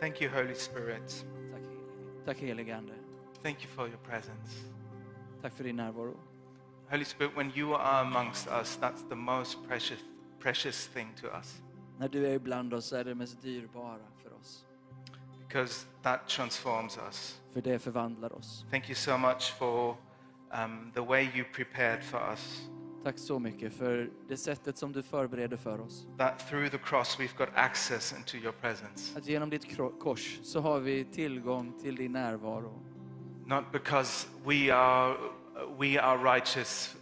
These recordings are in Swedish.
Thank you, Holy Spirit. Tack, tack helige Ande. Thank you for your presence. Tack för din närvaro. Holy Spirit, when you are amongst us, that's the most precious, precious thing to us När du är ibland oss är det mest dyrbara för oss. because that transforms us. För det förvandlar oss. Thank you so much for um, the way you prepared for us. Tack så mycket för det sättet som du förbereder för oss. That through the cross we've got access into your presence. Att genom ditt kors så har vi tillgång till din närvaro. Not because we are, we are righteous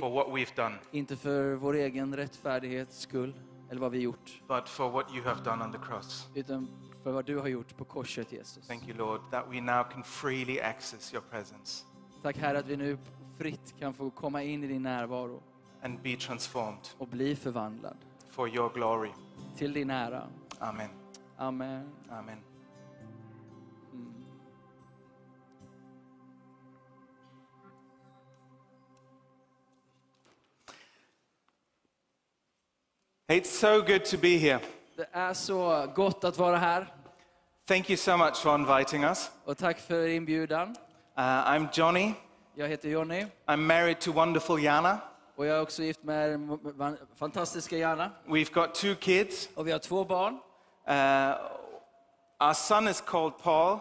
for what we've done, Inte för vår egen rättfärdighets skull eller vad vi gjort. but for what you have done on the cross. Utan för vad du har gjort på korset Jesus. Thank you, Lord, that we now can freely access your presence Tack Herre att vi nu fritt kan få komma in i din närvaro and be transformed och bli förvandlad for your glory. till din ära. Amen. Amen. Amen. Hey, it's so good to be here. Det är så gott att vara här Thank you so much for inviting us. och tack för inbjudan. Uh, I'm Johnny. Jag heter Jonny I'm married to wonderful Jana. och jag är också gift med fantastiska Jana. We've got two kids. Och vi har två barn. Uh, our son is called Paul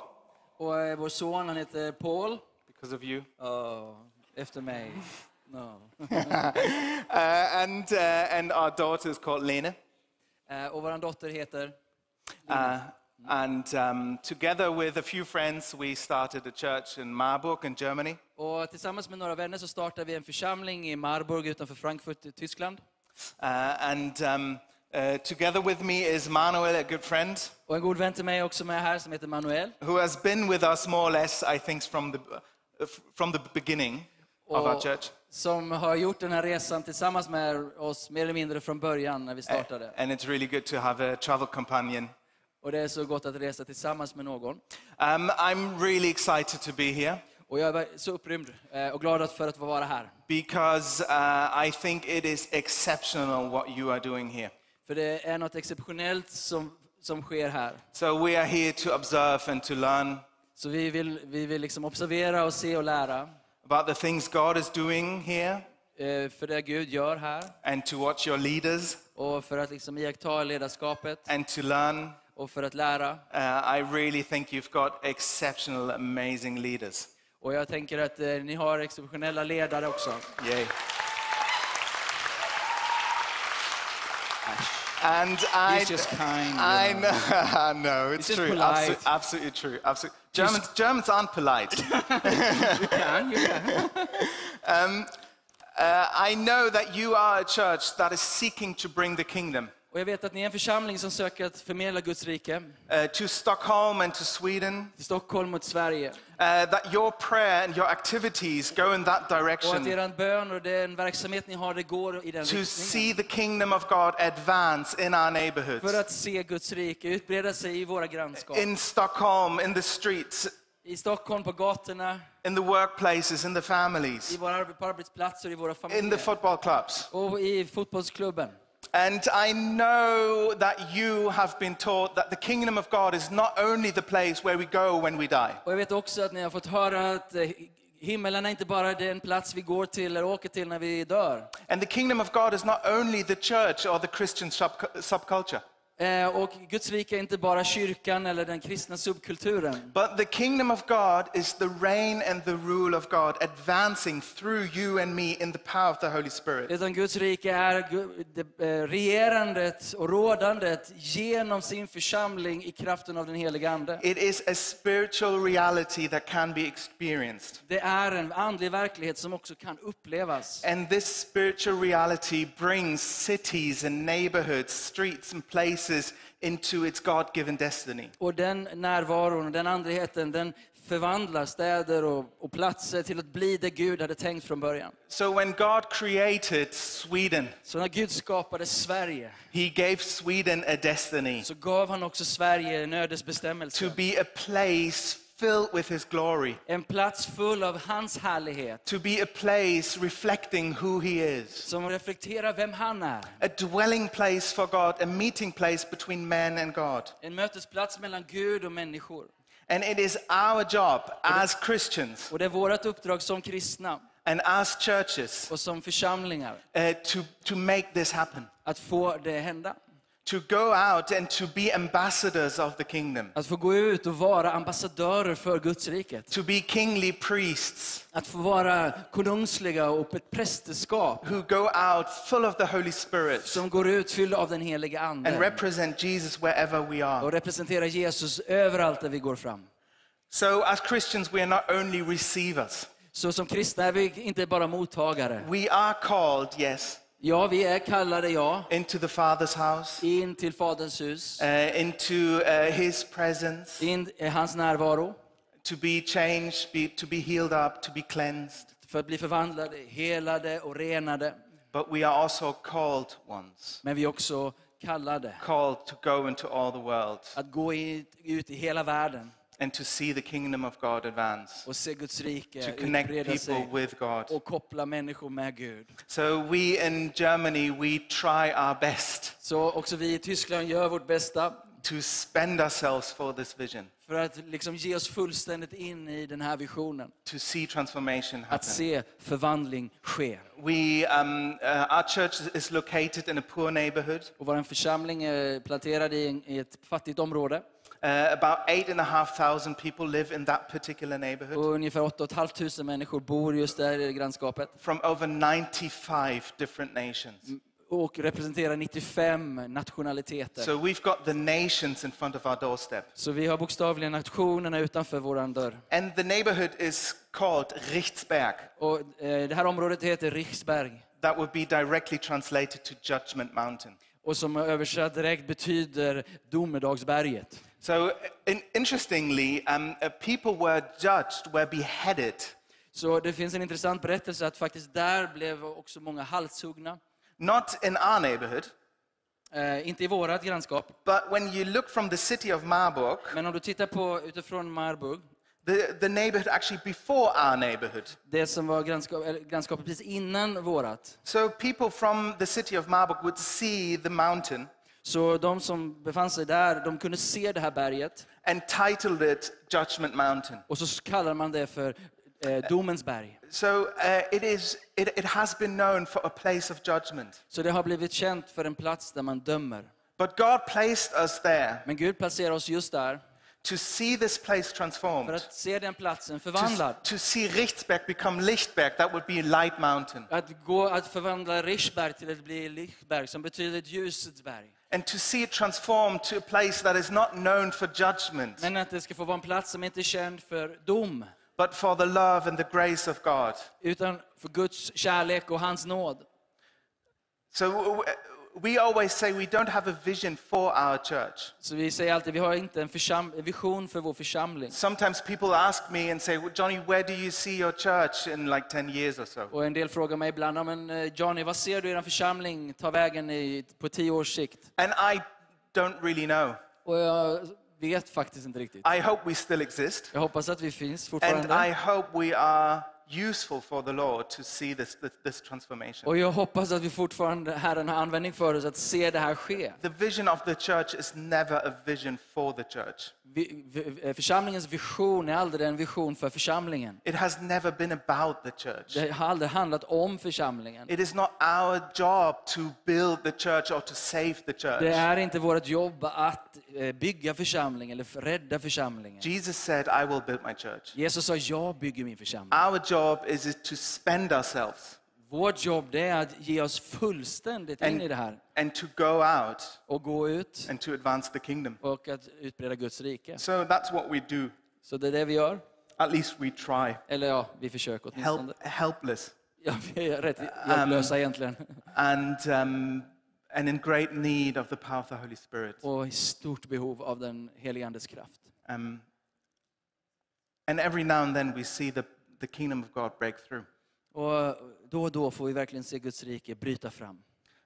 Och eh, vår son han heter Paul. because of you. Oh, efter mig. No. Uh, and, uh, and our daughter is called Lena. Eh, och vår dotter heter Uh, and um, together with a few friends, we started a church in Marburg in Germany. Och tillsammans med några vänner så startade vi en församling i Marburg utanför Frankfurt i Tyskland. Uh, and um, uh, together with me is Manuel, a good friend, Och en god vän till mig också med här som heter Manuel. who has been with us more or less, I think, from the, uh, from the beginning of our church. som har gjort den här resan tillsammans med oss mer eller mindre från början när vi startade. And it's really good to have a travel companion. Och det är så gott att resa tillsammans med någon. Um, I'm really excited to be here Och jag är så upprymd eh, och glad för att få vara här. because uh, I think it is exceptional what you are doing here. För det är något exceptionellt som, som sker här. So we are here to observe and to learn Så vi vill, vi vill liksom observera och se och lära. about the things God is doing here Eh, för det Gud gör här. and to watch your leaders Och för att liksom iaktta ledarskapet. and to learn. Och för att lära. Uh, I really think you've got exceptional, amazing leaders. Och jag tänker att eh, ni har exceptionella ledare också. Yay. And I, He's just kind, you I know. know, no, it's just true. polite. Absolutely, absolutely true. Absolutely. Germans, Germans aren't polite. You can, you can. Uh, I know that you are a church that is seeking to bring the kingdom Och jag vet att ni är en församling som söker att förmedla Guds rike uh, to Stockholm and to Sweden. till Stockholm och Sverige. Uh, that your prayer and your activities go in that Och att direction er bön och den verksamhet ni har, det går i den to riktningen. see the kingdom of God advance in our neighborhoods, För att se Guds rike utbreda sig i våra grannskap. in Stockholm, in the streets, I Stockholm, på gatorna, in the workplaces, in the i families, våra arbe- på arbetsplatser, i våra in the familjer. football clubs. Och i fotbollsklubben. And I know that you have been taught that the kingdom of God is not only the place where we go when we die. Och jag vet också att ni har fått höra att eh, himmelen är inte bara den plats vi går till eller åker till när vi dör. And the kingdom of God is not only the church or the Christian sub- subculture, Och Guds rike är inte bara kyrkan eller den kristna subkulturen. but the kingdom of God is the reign and the rule of God advancing through you and me in the power of the Holy Spirit. Utan Guds rike är eh, regerandet och rådandet genom sin församling i kraften av den heliga Ande. It is a spiritual reality that can be experienced. Det är en andlig verklighet som också kan upplevas. And this spiritual reality brings cities and neighborhoods, streets and places into its God given destiny. Och den närvaron den andligheten, den förvandlar städer och, och platser till att bli det Gud hade tänkt från början. So when God created Sweden, Så när Gud skapade Sverige He gave Sweden a destiny så gav han också Sverige en to ödesbestämmelse. be a place filled with His glory, En plats full av hans härlighet. to be a place reflecting who He is, Som reflekterar vem han är. a dwelling place for God, a meeting place between man and God. En mötesplats mellan Gud och människor. And it is our job as Christians Och det är vårt uppdrag som kristna and as churches och som församlingar uh, to, to make this happen. att få det hända. To go out and to be ambassadors of the kingdom, Att få gå ut och vara ambassadörer för Guds riket. to be kingly priests Att få vara konungsliga och ett prästerskap who go out full of the Holy Spirit som går ut fyllda av den heliga and Ande represent Jesus wherever we are. och representerar Jesus överallt där vi går fram. So, as Christians, we are not only receivers, Så som kristna är vi inte bara mottagare. we are called, yes, Ja, vi är kallade, ja, into the Father's house, in till Faderns hus, uh, into uh, His presence, in i hans närvaro, to be changed, be, to be healed up, to be cleansed. för att bli förvandlade, helade och renade. But we are also called ones, Men vi är också kallade. Called to go into all the world. Att gå ut i hela världen and to see the kingdom of God advance, och se Guds rike to connect people sig with God. och koppla människor med Gud. So, we in Germany, we try our best Så också vi i Tyskland gör vårt bästa to spend ourselves for this vision, för att liksom ge oss fullständigt in i den här visionen. to see transformation Att happen. se förvandling ske. We, um, uh, our church is located in a poor neighborhood. Och vår församling är planterad i, en, i ett fattigt område. Uh, about eight and a half thousand people live in that particular neighborhood Och ungefär 8 500 människor bor just där i grannskapet. from over 95 different nations. Och representerar 95 nationaliteter. So we've got the nations in front of our doorstep. Så vi har bokstavligen nationerna utanför vår dörr. And the neighborhood is called Richtsberg. Och eh, det här området heter Riksberg. That would be directly translated to Judgment Mountain. Och som översatt direkt betyder domedagsberget. So, uh, in, interestingly, um, uh, people were judged, were beheaded, Så det finns en intressant berättelse att faktiskt där blev också många halshuggna. not in our neighborhood, Eh, inte i vårat grannskap, but when you look from the city of Marburg, men om du tittar på utifrån Marburg, the, the neighborhood actually before our neighborhood. det som var grannskap, grannskapet precis innan vårat. So, people from the city of Marburg would see the mountain Så de som befann sig där, de kunde se det här berget and titled it Judgment Mountain. och så kallar man det för eh, domens berg. So, uh, it, is, it, it has been known for a place of judgment. Så det har blivit känt för en plats där man dömer. But God placed us there Men Gud placerar oss just där to see this place för transformed. att se den platsen To, förvandlad. to see Richtsberg become Lichtberg, that would be Light Mountain. Att, gå, att förvandla Rischberg till att bli Lichtberg, som betyder ett ljusets berg. And to see it transformed to a place that is not known for judgment, Men att det ska få vara en plats som inte är känd för dom, but for the love and the grace of God. utan för Guds kärlek och hans nåd. So we always say we don't have a vision for our church. Så vi säger alltid, vi har inte en vision för vår församling. Sometimes people ask me and say, well, Johnny, where do you see your church in like 10 years or so? Och en del frågar mig ibland, "Ja, men eh, Johnny, vad ser du i er församling ta vägen i, på tio års sikt? And I don't really know. Och jag vet faktiskt inte riktigt. I hope we still exist. Jag hoppas att vi finns And fortfarande. I hope we are useful for the Lord to see this, this, this transformation. Och jag hoppas att vi fortfarande, Herren har användning för oss att se det här ske. The vision of the church is never a vision for the church. Eh, församlingens vision är aldrig en vision för församlingen. It has never been about the church. Det har aldrig handlat om församlingen. It is not our job to build the church or to save the Det church. är inte vårt jobb att eh, bygga församling eller rädda församlingen. Jesus said, I will build my church. Jesus sa, jag bygger min församling. Our job is to spend ourselves Vårt jobb det är att ge oss fullständigt in i det här and to go out och gå ut and to advance the kingdom. och att utbreda Guds rike. So that's what we do. Så det är det vi gör. At least we try. Eller ja, vi försöker åtminstone. Help, helpless Ja, vi är rätt hjälplösa egentligen. and, um, and in great need of the power of the Holy Spirit. Och i stort behov av den helige Andes kraft. Um, and every now and then we see the, the kingdom of God break through. Och då och då får vi verkligen se Guds rike bryta fram.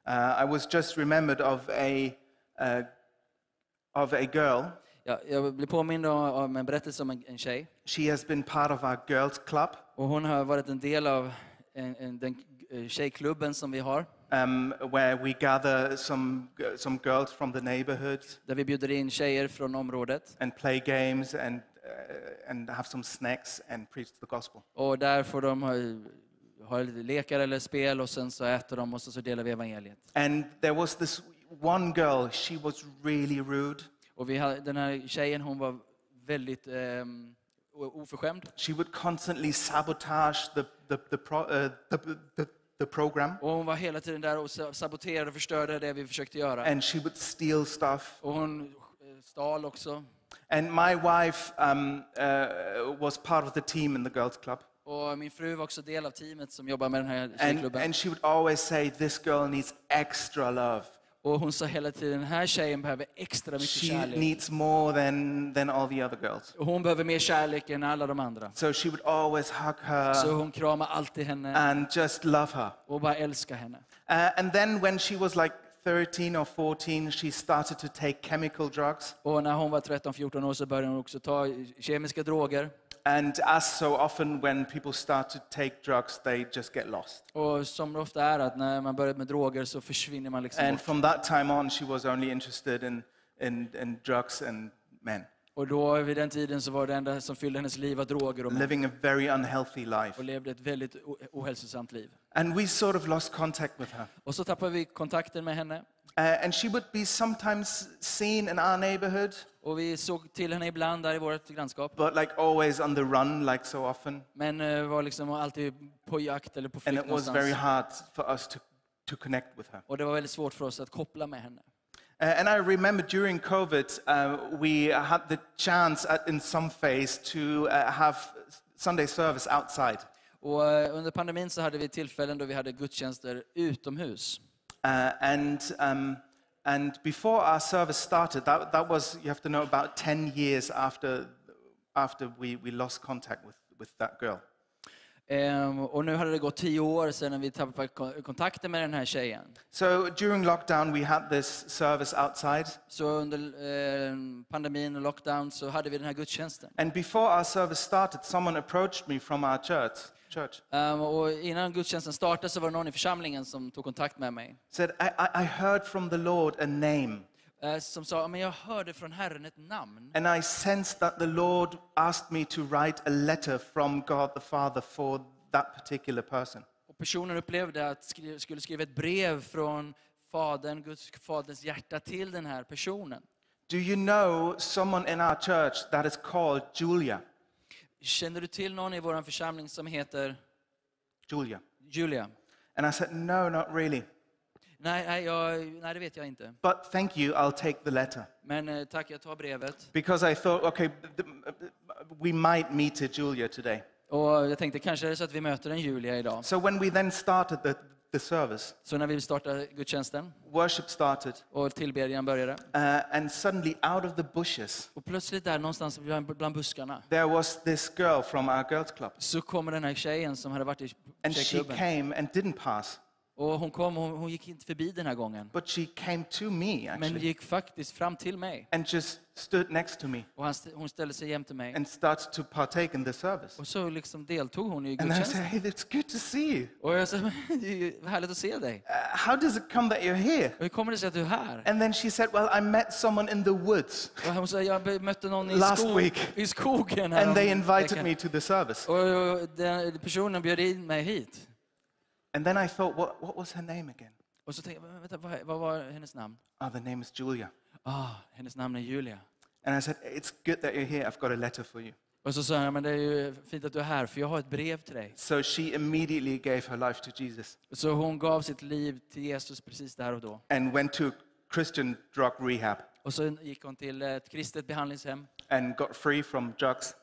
Uh, I was just remembered of a, uh, of a girl Ja, jag blir påmind om- en berättelse om en, en tjej. She has been part of our girls' club, Och hon har varit en del av en, en, den eh, tjejklubben som vi har. um, where we gather some, some girls from the neighborhood Där vi bjuder in tjejer från området. and play games and, uh, and have some snacks and preach the gospel. Och där får de ha, ha lite lekar eller spel och sen så äter de och så, så delar vi evangeliet. And there was this one girl, she was really rude. Och vi hade, den här tjejen hon var väldigt o- oförskämd. She would constantly sabotage the, the, the, pro, uh, the, the, the program, Och hon var hela tiden där och sa- saboterade och förstörde det vi försökte göra. and she would steal stuff. Och hon eh, stal också. And my wife um, uh, was part of the team in the girls' club. Och min fru var också del av teamet som jobbar med den här And, and she would always say, This girl needs extra love. Och hon sa hela tiden, den här tjejen behöver extra mycket She kärlek. needs more than, than all the other girls. Och hon behöver mer kärlek än alla de andra. So she would always hug her Så hon kramar alltid henne and just love her. och bara älskar henne. Uh, and then when she was like 13 or 14, she started to take chemical drugs. Och när hon var 13-14 år så började hon också ta kemiska droger. And as so often when people start to take drugs, they just get lost. Och som det ofta är att när man börjar med droger så försvinner man liksom And bort. from that time on, she was only interested in, in, in drugs and men, Och då vid den tiden så var det enda som fyllde hennes liv var droger och män. living a very unhealthy life. Och levde ett väldigt o- ohälsosamt liv. And we sort of lost contact with her. Och så tappade vi kontakten med henne. Uh, and she would be sometimes seen in our neighborhood, Och vi såg till henne ibland där i vårt grannskap. but like always on the run, like so often. Men eh, var liksom alltid på jakt eller på And flykt it was very hard for us to, to connect with her. Och det var väldigt svårt för oss att koppla med henne. Uh, and I remember during COVID, uh, we had the chance at, in some phase to uh, have Sunday service outside. Och under pandemin så hade vi tillfällen då vi hade gudstjänster utomhus. Uh, and, um, and before our service started, that, that was, you have to know, about 10 years after, after we, we lost contact with, with that girl. Ehm, och nu hade det gått tio år sedan vi tappade ko- kontakten med den här tjejen. So during lockdown, we had this service outside. Så under eh, pandemin och lockdown så hade vi den här gudstjänsten. And before our service started, someone approached me from our church. Church Ehm, och innan gudstjänsten startade så var det någon i församlingen som tog kontakt med mig. said, I, I, I heard from the Lord a name. eh, Som sa, men jag hörde från Herren ett namn. And I sensed that the Lord asked me to write a letter from God the Father for that particular person. Och personen upplevde att skri- skulle skriva ett brev från Fadern, Guds faderns hjärta till den här personen. Do you know someone in our church that is called Julia? Känner du till någon i vår församling som heter Julia. Julia? And I said, No, not really. Nej, nej, jag, nej, det vet jag inte. But thank you, I'll take the letter. Men eh, tack, jag tar brevet. Because I thought, okay, th- we might meet a Julia today. Och jag tänkte kanske är det så att vi möter en Julia idag. So when we then started the, the service, Så när vi startade gudstjänsten worship started, och tillbedjan började. uh, and suddenly out of the bushes, Och plötsligt där någonstans bland, bland buskarna there was this girl from our girls' club. så kommer den här tjejen som hade varit i And she tjejklubben. came and didn't pass, Och hon kom hon, hon gick inte förbi den här gången. but she came to me Men gick faktiskt fram till mig. and just stood next to me Och han, hon ställde sig jämte mig. and started to partake in the service. Och så liksom deltog hon i And I said, gudstjänsten. Hey, it's good to see you. Och jag sa, "Men det är härligt att se dig. Uh, how does it come that you're here? Och hur kommer det sig att du är här? And then she said, Well, I met someone in the woods Och hon sa, jag mötte någon i, Last skog, week. i skogen. and they invited veckan." me to the service. Och och den personen bjöd in mig hit. And then I thought, What, what was her name again? Och så tänkte jag, "Men vänta, vad, vad var hennes namn? Oh, the name is Julia. Ah, hennes namn är Julia. And I said, It's good that you're here. I've got a letter for you. Och så sa jag, men det är ju fint att du är här, för jag har ett brev till dig. So she immediately gave her life to Jesus Så hon gav sitt liv till Jesus precis där och då. and went to Christian drug rehab Och så gick hon till ett kristet behandlingshem and got free from drugs.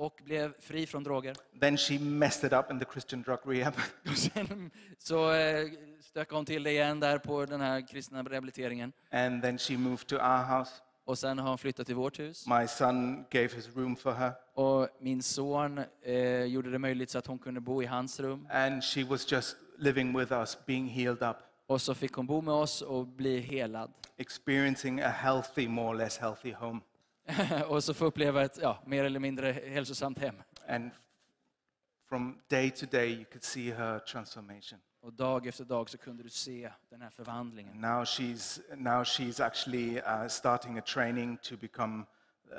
Och blev fri från droger. Then she messed it up in the Christian drug rehab. Och sen så eh, stökade hon till det igen där på den här kristna rehabiliteringen. and then she moved to our house. Och sen har hon flyttat till vårt hus. My son gave his room for her, Och min son eh, gjorde det möjligt så att hon kunde bo i hans rum. and she was just living with us, being healed up, Och så fick hon bo med oss och bli helad. experiencing a healthy, more or less healthy home. och så få uppleva ett ja, mer eller mindre hälsosamt hem. And from day to day, you could see her transformation. Och dag efter dag så kunde du se den här förvandlingen. Now she's, now she's actually uh, starting a training to become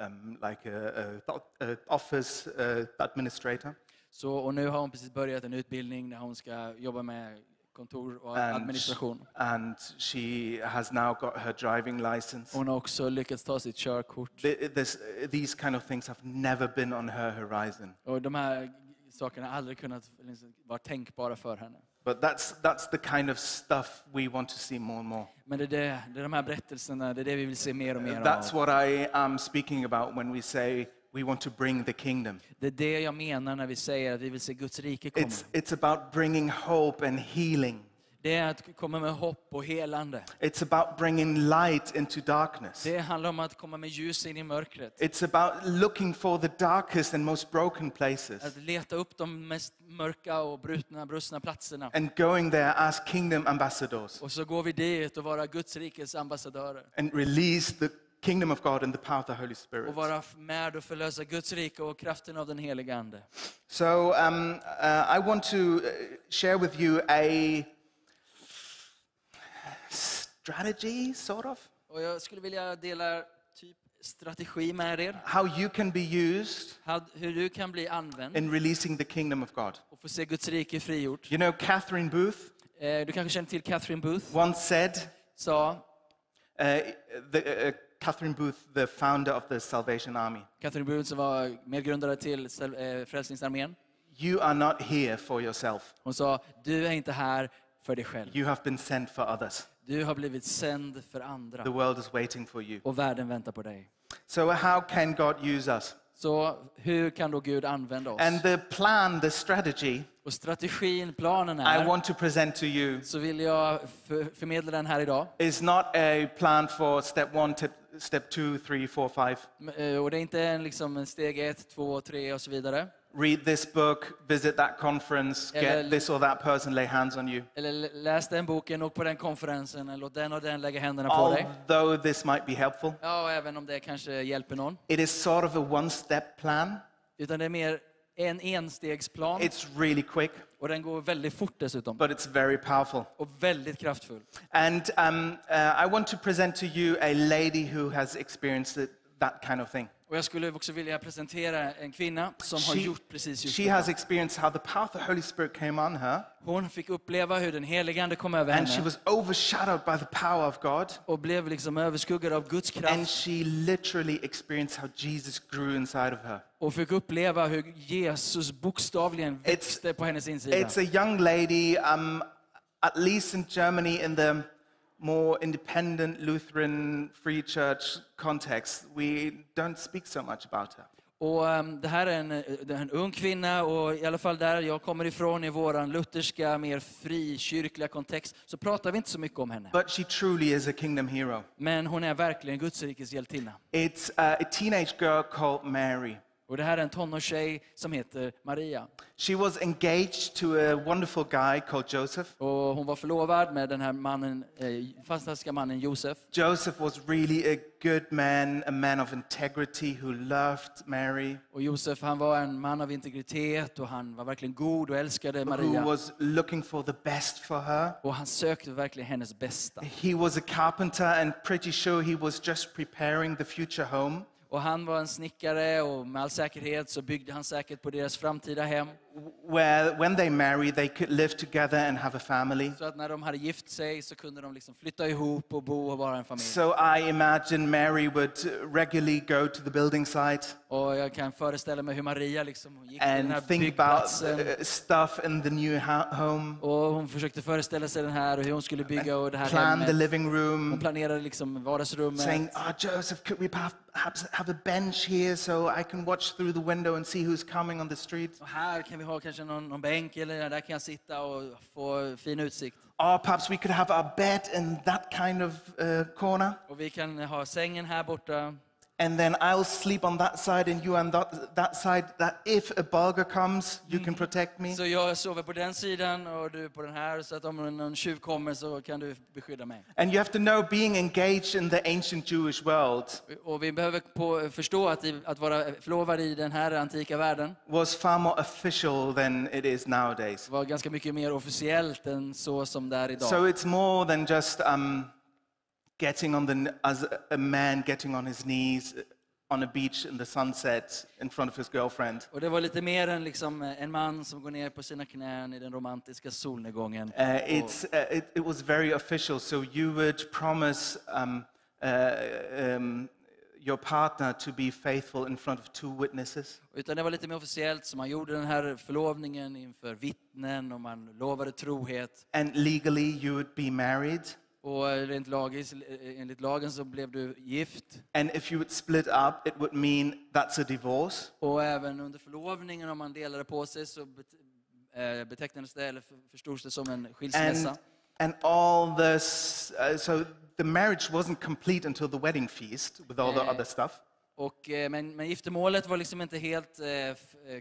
um, like a, a, a office uh, administrator. Så, och nu har hon precis börjat en utbildning där hon ska jobba med kontor och And, administration. and she has now got her driving license. Hon har också lyckats ta sitt körkort. Th- this, these kind of things have never been on her horizon. Och de här sakerna har aldrig kunnat vara tänkbara för henne. But that's, that's the kind of stuff we want to see more and more. Men det är, det, det är de här berättelserna, det är det vi vill se mer och mer That's av. what I am speaking about when we say we want to bring the kingdom. Det är det jag menar när vi säger att vi vill se Guds rike komma. It's, it's about bringing hope and healing. Det är att komma med hopp och helande. It's about bringing light into darkness. Det handlar om att komma med ljus in i mörkret. It's about looking for the darkest and most broken places Att leta upp de mest mörka och brutna, brustna platserna. and going there as kingdom ambassadors Och så går vi dit och vara Guds rikes ambassadörer. and release the kingdom of God and the power of the Holy Spirit. Och vara med och förlösa Guds rike och kraften av den helige Ande. So um, uh, I want to uh, share with you a strategy, sort of, Och jag skulle vilja dela typ strategi med er. how you can be used How- Hur du kan bli använd in releasing the kingdom of God. och få se Guds rike frigjort. You know, Catherine Booth Eh, Du kanske känner till Catherine Booth? once said, Sa, uh, the, uh, Catherine Booth, the founder of the Salvation Army, Catherine Booth som var medgrundare till eh, Frälsningsarmén. you are not here for yourself. Hon sa, du är inte här för dig själv. You have been sent for others. Du har blivit sänd för andra The world is waiting for you. och världen väntar på dig. So, how can God use us? Så hur kan då Gud använda oss? And the plan, the strategy, Och strategin, planen I är, want to present to you så vill jag för, förmedla den här idag. is not a plan for step one, step two, three, four, five. Eh, Och det är inte en, liksom en steg ett, två, tre och så vidare. Read this book, visit that conference, Eller- get this or that person lay hands on you. Eller lä- läs den boken, åk på den konferensen, eller låt den och den lägga händerna på dig. Although this might be helpful, Ja, och även om det kanske hjälper någon. it is sort of a one step plan. Utan det är mer en enstegsplan. It's really quick, Och den går väldigt fort dessutom. but it's very powerful. Och väldigt kraftfull. And um, uh, I want to present to you a lady who has experienced that kind of thing. Och jag skulle också vilja presentera en kvinna som har She, gjort precis just she det. has experienced how the power of the Holy Spirit came on her, Hon fick uppleva hur den helige Ande kom över and she henne was overshadowed by the power of God. och blev liksom överskuggad av Guds And kraft she literally experienced how Jesus grew inside of her. och fick uppleva hur Jesus bokstavligen växte på hennes insida. It's a young lady, um, at least in Germany, in the more independent Lutheran free church context, we don't speak so much about her. Och ehm, det här är en, är en ung kvinna och i alla fall där jag kommer ifrån i våran lutherska, mer frikyrkliga kontext så pratar vi inte så mycket om henne. But she truly is a kingdom hero. Men hon är verkligen Guds rikes hjältinna. It's uh, a teenage girl called Mary. Och det här är en tonårstjej som heter Maria. She was engaged to a wonderful guy called Joseph. Och hon var förlovad med den här mannen, eh, fantastiska mannen Josef. Joseph was really a good man, a man of integrity who loved Mary, Och Josef han var en man av integritet och han var verkligen god och älskade who Maria. was looking for the best for her. Och han sökte verkligen hennes bästa. He was a carpenter and pretty sure he was just preparing the future home. Och han var en snickare och med all säkerhet så byggde han säkert på deras framtida hem where when they marry, they could live together and have a family. Så att när de hade gift sig så kunde de liksom flytta ihop och bo och vara en familj. So I imagine Mary would regularly go to the building site Och jag kan föreställa mig hur Maria liksom hon gick till den här think about byggplatsen. uh, stuff in the new ho- home, Och hon försökte föreställa sig den här och hur hon skulle bygga och det här plan the hemmet. living Hon room, planerade liksom vardagsrummet. saying, "Oh, Joseph, could we perhaps have a bench here so I can watch through the window and see who's coming on the street? Och här kan vi ha kanske någon, någon bänk eller där kan jag sitta och få fin utsikt. Or perhaps we could have our bed in that kind of uh, corner." Och vi kan ha sängen här borta. And then I'll sleep on that side and you on that, that side, that if a burglar comes, you can protect me. Så jag sover på den sidan och du på den här, så att om någon tjuv kommer så kan du beskydda mig. And you have to know being engaged in the ancient Jewish world Och vi behöver på, förstå att, att vara förlovad i den här antika världen was far more official than it is nowadays. var ganska mycket mer officiellt än så som det är idag. So it's more than just um, getting on the, as a man getting on his knees on a beach in the sunset in front of his girlfriend. Och det var lite mer än liksom en man som går ner på sina knän i den romantiska solnedgången. Uh, it's, uh, it, it was very official. So you would promise um, uh, um, your partner to be faithful in front of two witnesses. Utan det var lite mer officiellt, så man gjorde den här förlovningen inför vittnen och man lovade trohet. And legally, you would be married. Och rent lagis, enligt lagen så blev du gift. And if you would split up, it would mean that's a divorce. Och även under förlovningen, om man delade på sig, så eh, betecknades det, eller för- förstods det som en skilsmässa. And, and all this, uh, so the marriage wasn't complete until the wedding feast with all the Eh, other stuff. Och, eh, men, men giftermålet var liksom inte helt eh, eh,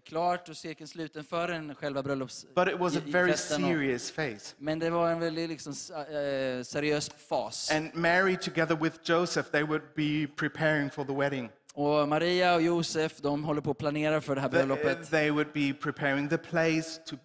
klart och cirkeln sluten förrän själva bröllops... But it was a i- i very festen och- serious phase. Men det var en väldigt liksom, s- eh, seriös fas. And Mary, together with Joseph, they would be preparing for the wedding. Och Maria och Josef, de håller på att planera för det här bröllopet. they would be preparing the place to,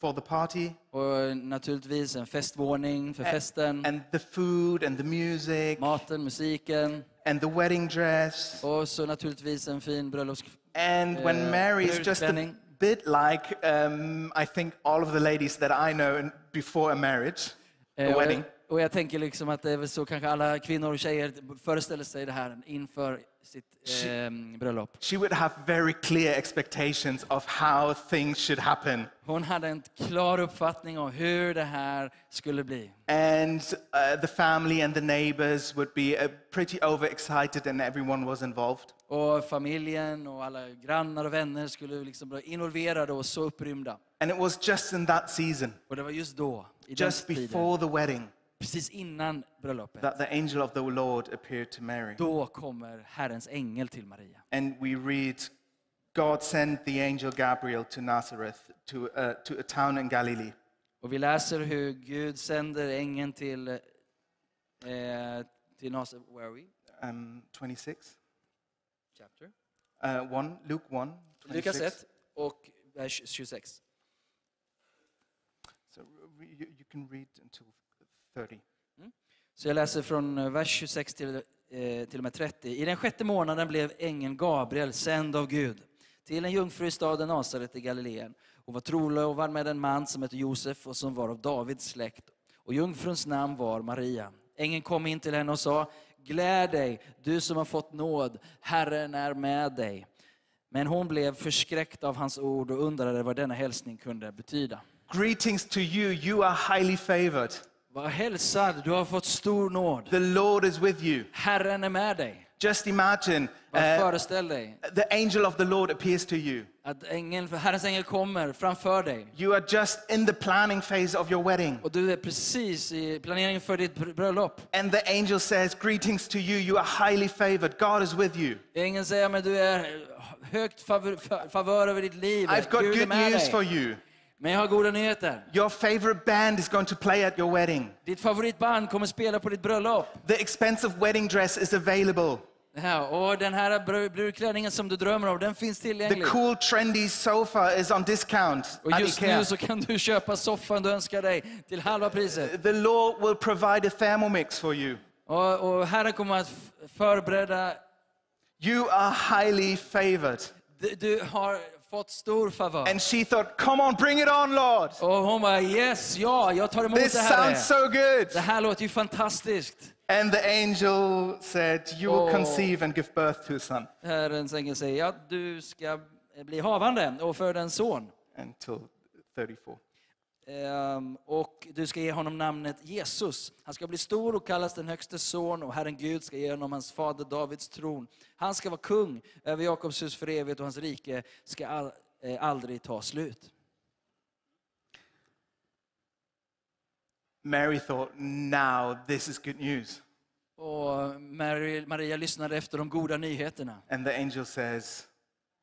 for the party, Och naturligtvis en festvåning för festen, and the food, and the music, maten, musiken. And the wedding dress. och så naturligtvis en fin bröllops... And when Uh, Mary is just a bit like, um, I think, all of the ladies that I know before a marriage, a Eh, wedding. Och jag tänker liksom att det är väl så kanske alla kvinnor och tjejer föreställer sig det här inför sitt eh, bröllop. She would have very clear expectations of how things should happen. Hon hade en klar uppfattning om hur det här skulle bli. And uh, the family and the neighbors would be uh, pretty overexcited, and everyone was involved. Och familjen och alla grannar och vänner skulle liksom bli involverade och så upprymda. And it was just in that season, Och det var just då, i just den tiden, before the wedding, precis innan bröllopet, that the angel of the Lord appeared to Mary. då kommer Herrens ängel till Maria. And we read, God sent the angel Gabriel to Nazareth, to, uh, to a town in Galilee. Och vi läser hur Gud sänder ängeln till, eh, till Nasaret. Where are we? Um, 26? Chapter? Uh, 1, Luke 1, Lukas 26. 1 och vers 26. So you, you can read until 30. Så jag läser från eh, vers 26 till, eh, till och med 30. I den sjätte månaden blev ängeln Gabriel sänd av Gud till en jungfru i staden Nasaret i Galileen och var trolovad med en man som hette Josef och som var av Davids släkt. Och jungfruns namn var Maria. Ängeln kom in till henne och sa, gläd dig, du som har fått nåd, Herren är med dig. Men hon blev förskräckt av hans ord och undrade vad denna hälsning kunde betyda. Greetings to you, you are highly favored. Var hälsad, du har fått stor nåd. The Lord is with you. Herren är med dig. Just imagine uh, the angel of the Lord appears to you. att ängeln, Herrens ängel kommer framför dig. You are just in the planning phase of your wedding. Och du är precis i planeringen för ditt bröllop. And the angel says, Greetings to you, you are highly favored. God is with you. Ängeln säger, men du är högt favör, favör över ditt liv. I've got Gud good news dig. for you. Men jag har goda nyheter. Your favorite band is going to play at your wedding. Ditt favoritband kommer spela på ditt bröllop. The expensive wedding dress is available. Ja, och den här br- brudklänningen som du drömmer om, den finns The tillgänglig. cool, trendy sofa is on discount Och just nu så kan du köpa soffan du önskar dig till halva priset. The Lord will provide a thermomix for you. Och, och Herren kommer att förbereda You are highly favored. Du, du har fått stor favör. And she thought, Come on, bring it on, Lord. Och hon bara yes, ja, jag tar emot This det här. sounds so good. Det här låter ju fantastiskt. And the angel said, You will conceive and give birth to a son Herrens ängel säger, ja, du ska bli havande och föda en son. until 34. Ehm, och du ska ge honom namnet Jesus. Han ska bli stor och kallas den högste son och Herren Gud ska ge honom hans fader Davids tron. Han ska vara kung över Jakobs hus för evigt och hans rike ska all, eh, aldrig ta slut. Mary thought, Now this is good news. Och Mary, Maria lyssnade efter de goda nyheterna. And the angel says,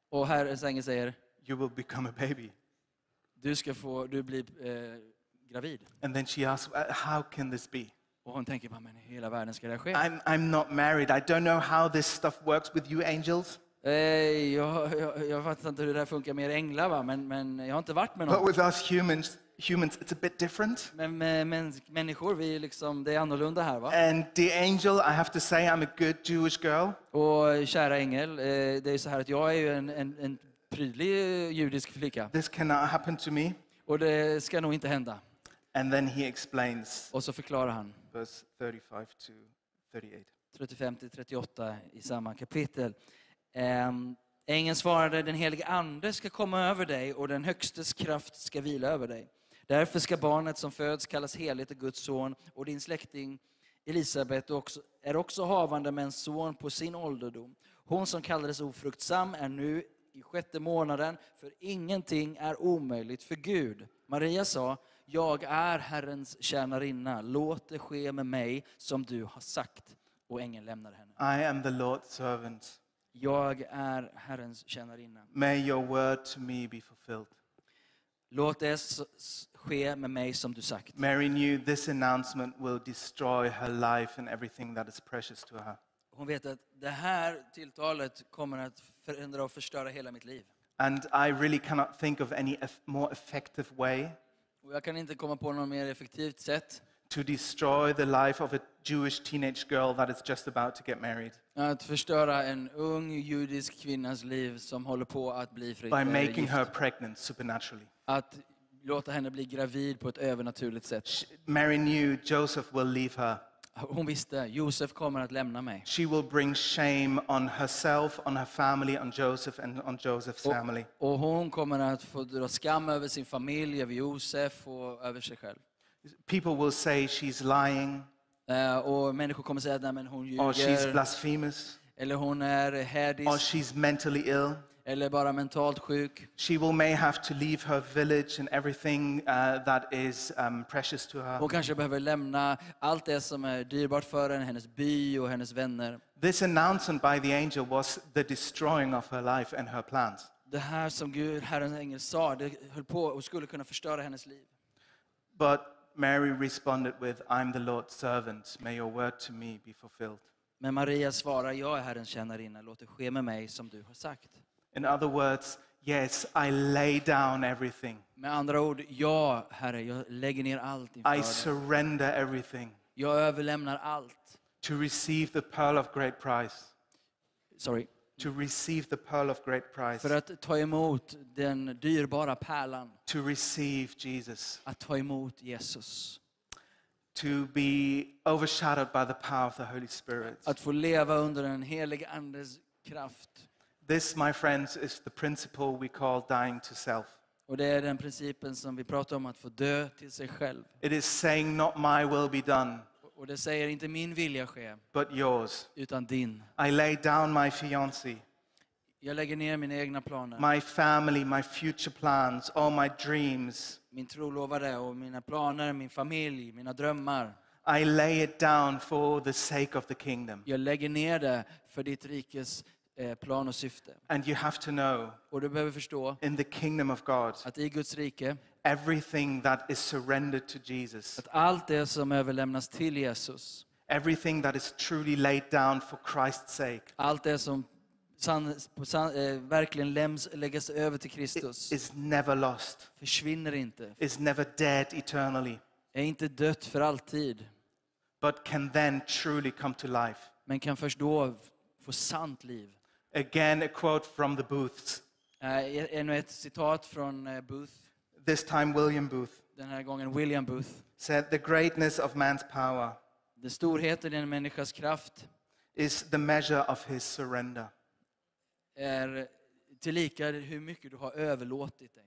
Och Herrens ängel säger, You will become a baby. Du ska få, du blir eh, gravid. And then she asks, "Uh, How can this be? Och hon tänker, "Vad men i hela världen ska det här ske? I'm, I'm not married. I don't know how this stuff works with you angels. Eh, jag, jag, jag fattar inte hur det här funkar med er änglar, va? Men, men jag har inte varit med But någon. with us humans, humans, it's a bit different. Men mäns- människor, vi är liksom, det är annorlunda här. va? And the angel, I have to say, I'm a good Jewish girl. Och kära ängel, eh, det är så här att jag är ju en, en, en prydlig eh, judisk flicka. This cannot happen to me. Och det ska nog inte hända. And then he explains, Och så förklarar han, verse 35 to 38. 35 till 38 i samma kapitel. Ehm, Ängeln svarade, den helige ande ska komma över dig och den högstes kraft ska vila över dig. Därför ska barnet som föds kallas heligt och Guds son och din släkting Elisabet är också havande med en son på sin ålderdom. Hon som kallades ofruktsam är nu i sjätte månaden, för ingenting är omöjligt för Gud. Maria sa, jag är Herrens tjänarinna, låt det ske med mig som du har sagt. Och ängeln lämnade henne. I am the Lord's servant. Jag är Herrens tjänarinna. May your word to me be fulfilled. Låt det ske med mig som du sagt. Mary knew this announcement will destroy her life and everything that is precious to her. Hon vet att det här tilltalet kommer att förändra och förstöra hela mitt liv. And I really cannot think of any more effective way Och jag kan inte komma på något mer effektivt sätt to destroy the life of a Jewish teenage girl that is just about to get married att förstöra en ung judisk kvinnas liv som håller på att bli fri, by eh, making gift. her pregnant supernaturally. Att låta henne bli gravid på ett övernaturligt sätt. Sh- Mary knew Joseph will leave her. Hon visste, Josef kommer att lämna mig. She will bring shame on herself, on her family, on Joseph, and on Joseph's family. Och hon kommer att få dra skam över sin familj, över Josef och över sig själv. People will say she's lying Eh, Och människor kommer säga att hon or she's ljuger, blasphemous eller hon är or hädisk, she's mentally ill. Eller bara mentalt sjuk. She will may have to leave her village and everything uh, that is um, precious to her. Hon kanske behöver lämna allt det som är dyrbart för henne, hennes by och hennes vänner. This announcement by the angel was the destroying of her life and her plans. Det här som Gud, Herrens ängel sa, det höll på och skulle kunna förstöra hennes liv. But Mary responded with, I'm the Lord's servant. May your word to me be fulfilled. Men Maria svarar, jag är Herrens tjänarinna, låt det ske med mig som du har sagt. In other words, yes, I lay down everything. Med andra ord, ja Herre, jag lägger ner allt inför I surrender everything Jag överlämnar allt. to receive the pearl of great price. Sorry. To receive the pearl of great price. För att ta emot den dyrbara pärlan, To receive Jesus. att ta emot Jesus. To be overshadowed by the power of the Holy Spirit. Att få leva under den helige Andes kraft. This, my friends, is the principle we call dying to self. Och det är den principen som vi pratar om, att få dö till sig själv. It is saying, Not my will be done, Och det säger inte min vilja ske, but yours. utan din. I lay down my fiancé, Jag lägger ner mina egna planer, my family, my future plans, all my dreams. min trolovade och mina planer, min familj, mina drömmar. I lay it down for the sake of the kingdom. Jag lägger ner det för ditt rikes plan och syfte. And you have to know, Och du behöver förstå in the kingdom of God, att i Guds rike, everything that is surrendered to Jesus, att allt det som överlämnas till Jesus, everything that is truly laid down for Christ's sake, allt det som san, san, eh, verkligen läms, läggas över till Kristus, is never lost, försvinner inte, is never dead eternally, är inte dött för alltid, but can then truly come to life. men kan först då få sant liv. Again, a quote from the Booths. Eh, Ännu ett citat från eh, Booth, This time, William Booth den här gången William Booth. said, The greatness of man's power Den storheten i en människas kraft is the measure of his surrender. är tillika hur mycket du har överlåtit dig.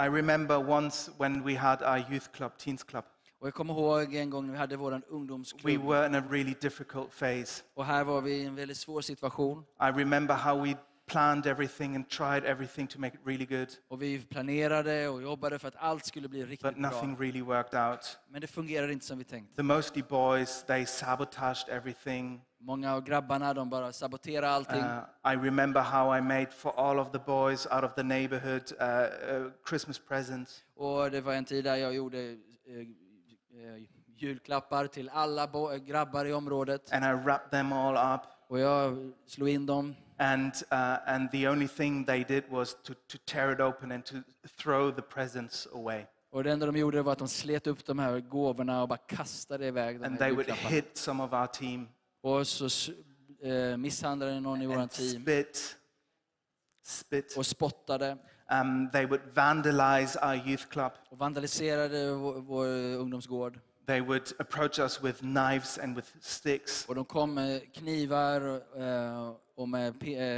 I remember once when we had our youth club, teens club, Och jag kommer ihåg en gång när vi hade vår we ungdomsklubb. were in a really difficult phase. Och här var vi i en väldigt svår situation. I remember how we planned everything and tried everything to make it really good, Och vi planerade och jobbade för att allt skulle bli riktigt but bra. nothing really worked out. Men det fungerade inte som vi tänkt. The Mostly boys, they sabotaged everything. Många av grabbarna de bara saboterade allting. Uh, I remember how I made for all of the boys out of the neighborhood uh, uh, Christmas presents. Och det var en tid där jag gjorde eh, julklappar till alla grabbar i området. And I wrapped them all up. Och jag slog in dem. And, uh, and the only thing they did was to, to tear it open and to throw the presents away. Och det enda de gjorde var att de slet upp de här gåvorna och bara kastade iväg de And här julklapparna. hit some of our team Och så eh, misshandlade någon i vårt team spit, spit. och spottade Um, they would vandalize our youth club. och vandaliserade vår, vår ungdomsgård. They would approach us with knives and with sticks. Och de kom med knivar eh, och med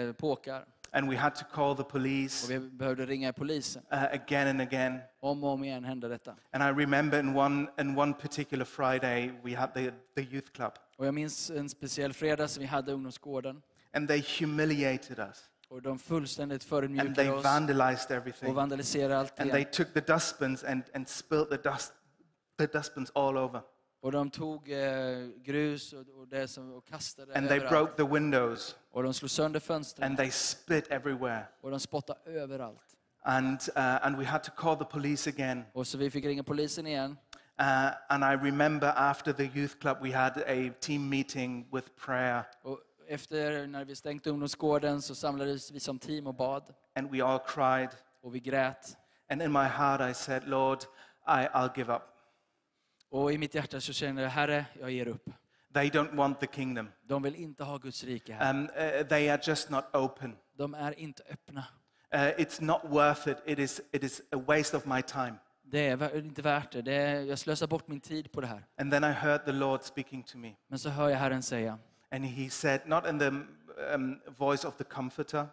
eh, påkar. And we had to call the police Och vi behövde ringa polisen. uh, again and again. Om och om igen hände detta. And I remember in one, in one particular Friday, we had the, the youth club. Och jag minns en speciell fredag som vi hade ungdomsgården. And they humiliated us. Och de fullständigt And förödmjukade oss vandalized och everything. vandaliserade allt And they igen. took the dustbins and, and spilled the, dust, the dustbins all over. Och de tog eh, grus och, och, det som, och kastade And they överallt. broke the windows. Och de slog sönder fönstren And they spit everywhere. och de spottade överallt. And, uh, and we had to call the police again. Och så vi fick ringa polisen igen. Uh, and I remember after the youth club, we had a team meeting with prayer. Och efter när vi stängt ungdomsgården så samlades vi som team och bad. And we all cried. Och vi grät. And in my heart, I said, Lord, I, I'll give up. Och i mitt hjärta så kände jag, Herre, jag ger upp. They don't want the kingdom. De vill inte ha Guds rike här. Um, uh, they are just not open. De är inte öppna. Uh, it's not worth it. It is, it is a waste of my time. Det är inte värt det. det är, jag slösar bort min tid på det här. And then I heard the Lord speaking to me. Men så hör jag Herren säga, And he said, not in the um, voice of the comforter.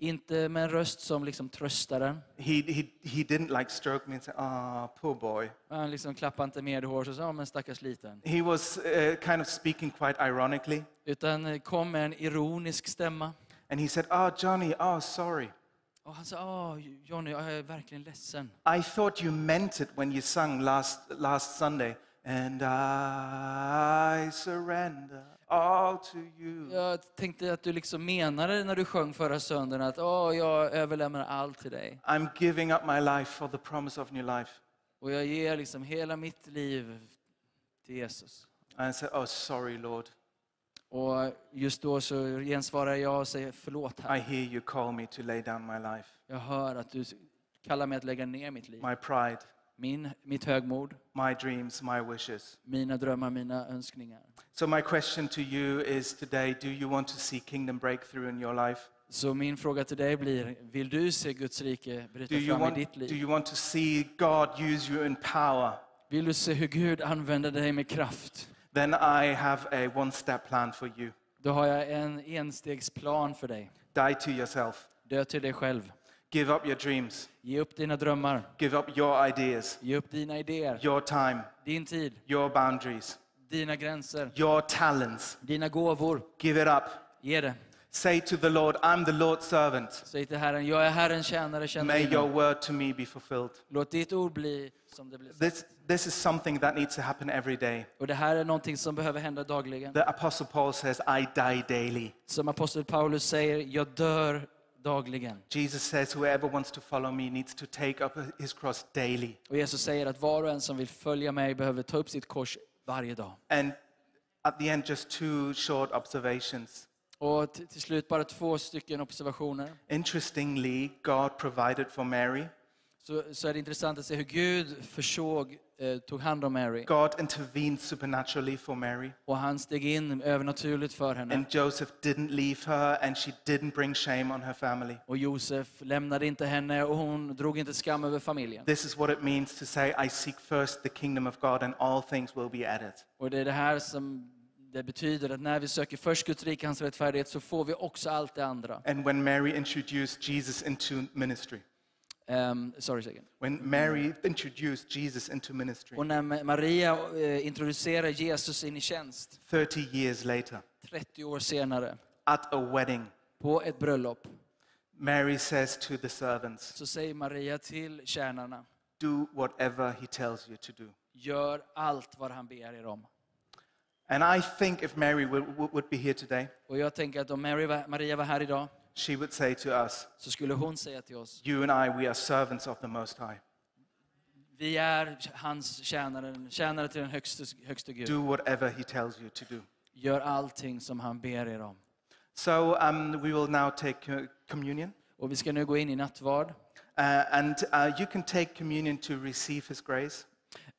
inte med en röst som liksom tröstar den. He, he, he didn't like stroke me and say, ah, poor boy. Han liksom klappade inte medhårs och sa, "Ja, men stackars liten. He was uh, kind of speaking quite ironically. Utan eh, kom med en ironisk stämma. And he said, ah, Johnny, oh, sorry. Och han sa, Åh, Johnny, jag är verkligen ledsen. I thought you meant it when you sung last, last Sunday. And I surrender all to you. Jag tänkte att du liksom menade när du sjöng förra söndagen att Åh, jag överlämnar allt till dig. I'm giving up my life for the promise of new life. Och jag ger liksom hela mitt liv till Jesus. And I said, oh, sorry, Lord. Och just då så gensvarar jag och säger förlåt I här. hear you call me to lay down my life. Jag hör att du kallar mig att lägga ner mitt liv. My pride, Min, mitt högmod, my dreams, my wishes. mina drömmar, mina önskningar. So, my question to you is today do you want to see kingdom breakthrough in your life? Så min fråga till dig blir, vill du se Guds rike bryta Do fram i want, ditt do liv? you want to see God use you in power? Vill du se hur Gud använder dig med kraft? Then I have a one step plan for you. Då har jag en enstegsplan för dig. Die to yourself, Dö till dig själv. Give up your dreams, Ge upp dina drömmar. give up your ideas, Ge upp dina idéer. your time, Din tid. your boundaries, Dina gränser. your talents. Dina gåvor. Give it up. Ge det. Say to the Lord, I'm the Lord's servant. Säg till Herren, jag är Herrens tjänare, känner May your word to me be fulfilled. Låt ditt ord bli som det blir. This, this is something that needs to happen every day. Och det här är någonting som behöver hända dagligen. The Apostle Paul says, I die daily. Som apostel Paulus säger, jag dör dagligen. Jesus says, Whoever wants to follow me needs to take up his cross daily. Och Jesus säger att var och en som vill följa mig behöver ta upp sitt kors varje dag. And at the end, just two short observations. Och till, slut bara två stycken observationer. Interestingly, God provided for Mary. Så, så är det intressant att se hur Gud försåg, eh, tog hand om Mary. God intervened supernaturally for Mary. Och han steg in övernaturligt för henne. And Joseph didn't leave her, and she didn't bring shame on her family. Och Josef lämnade inte henne och hon drog inte skam över familjen. This is what it means to say, I seek first the kingdom of God, and all things will be added. Och det är det här som det betyder att när vi söker först Guds rike, hans rättfärdighet, så får vi också allt det andra. And when Mary introduced Jesus into ministry, Um, sorry, second. when Mary introduced Jesus into ministry, Och när Ma- Maria eh, introducerar Jesus in i tjänst, 30 years later, 30 år senare, at a wedding, på ett bröllop, Mary says to the servants, så säger Maria till tjänarna, Do whatever he tells you to do. gör allt vad han ber er om. And I think if Mary would, would be here today, Och jag tänker att om Mary Maria var här idag she would say to us, så skulle hon säga till oss, You and I, we are servants of the Most High. vi är hans tjänare, tjänare till den högste, högste Gud. Do whatever he tells you to do. Gör allting som han ber er om. So um, we will now take uh, communion. Och vi ska nu gå in i nattvard. Uh, and uh, you can take communion to receive his grace,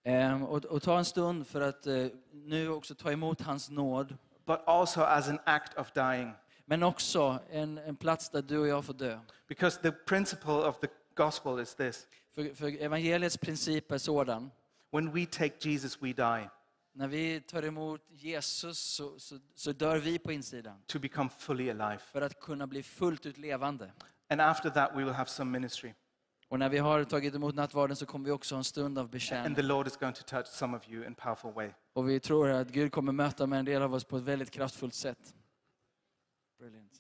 Ehm, och, och ta en stund för att eh, nu också ta emot hans nåd. but also as an act of dying. Men också en, en plats där du och jag får dö. Because the principle of the gospel is this För, för evangeliets princip är sådan. when we take Jesus, we die När vi tar emot Jesus så, så, så dör vi på insidan. to become fully alive. För att kunna bli fullt ut levande. And after that, we will have some ministry. Och när vi har tagit emot nattvarden så kommer vi också ha en stund av And betjäning. the Lord is going to touch some of you in a powerful way. Och vi tror att Gud kommer möta med en del av oss på ett väldigt kraftfullt sätt. Brilliant.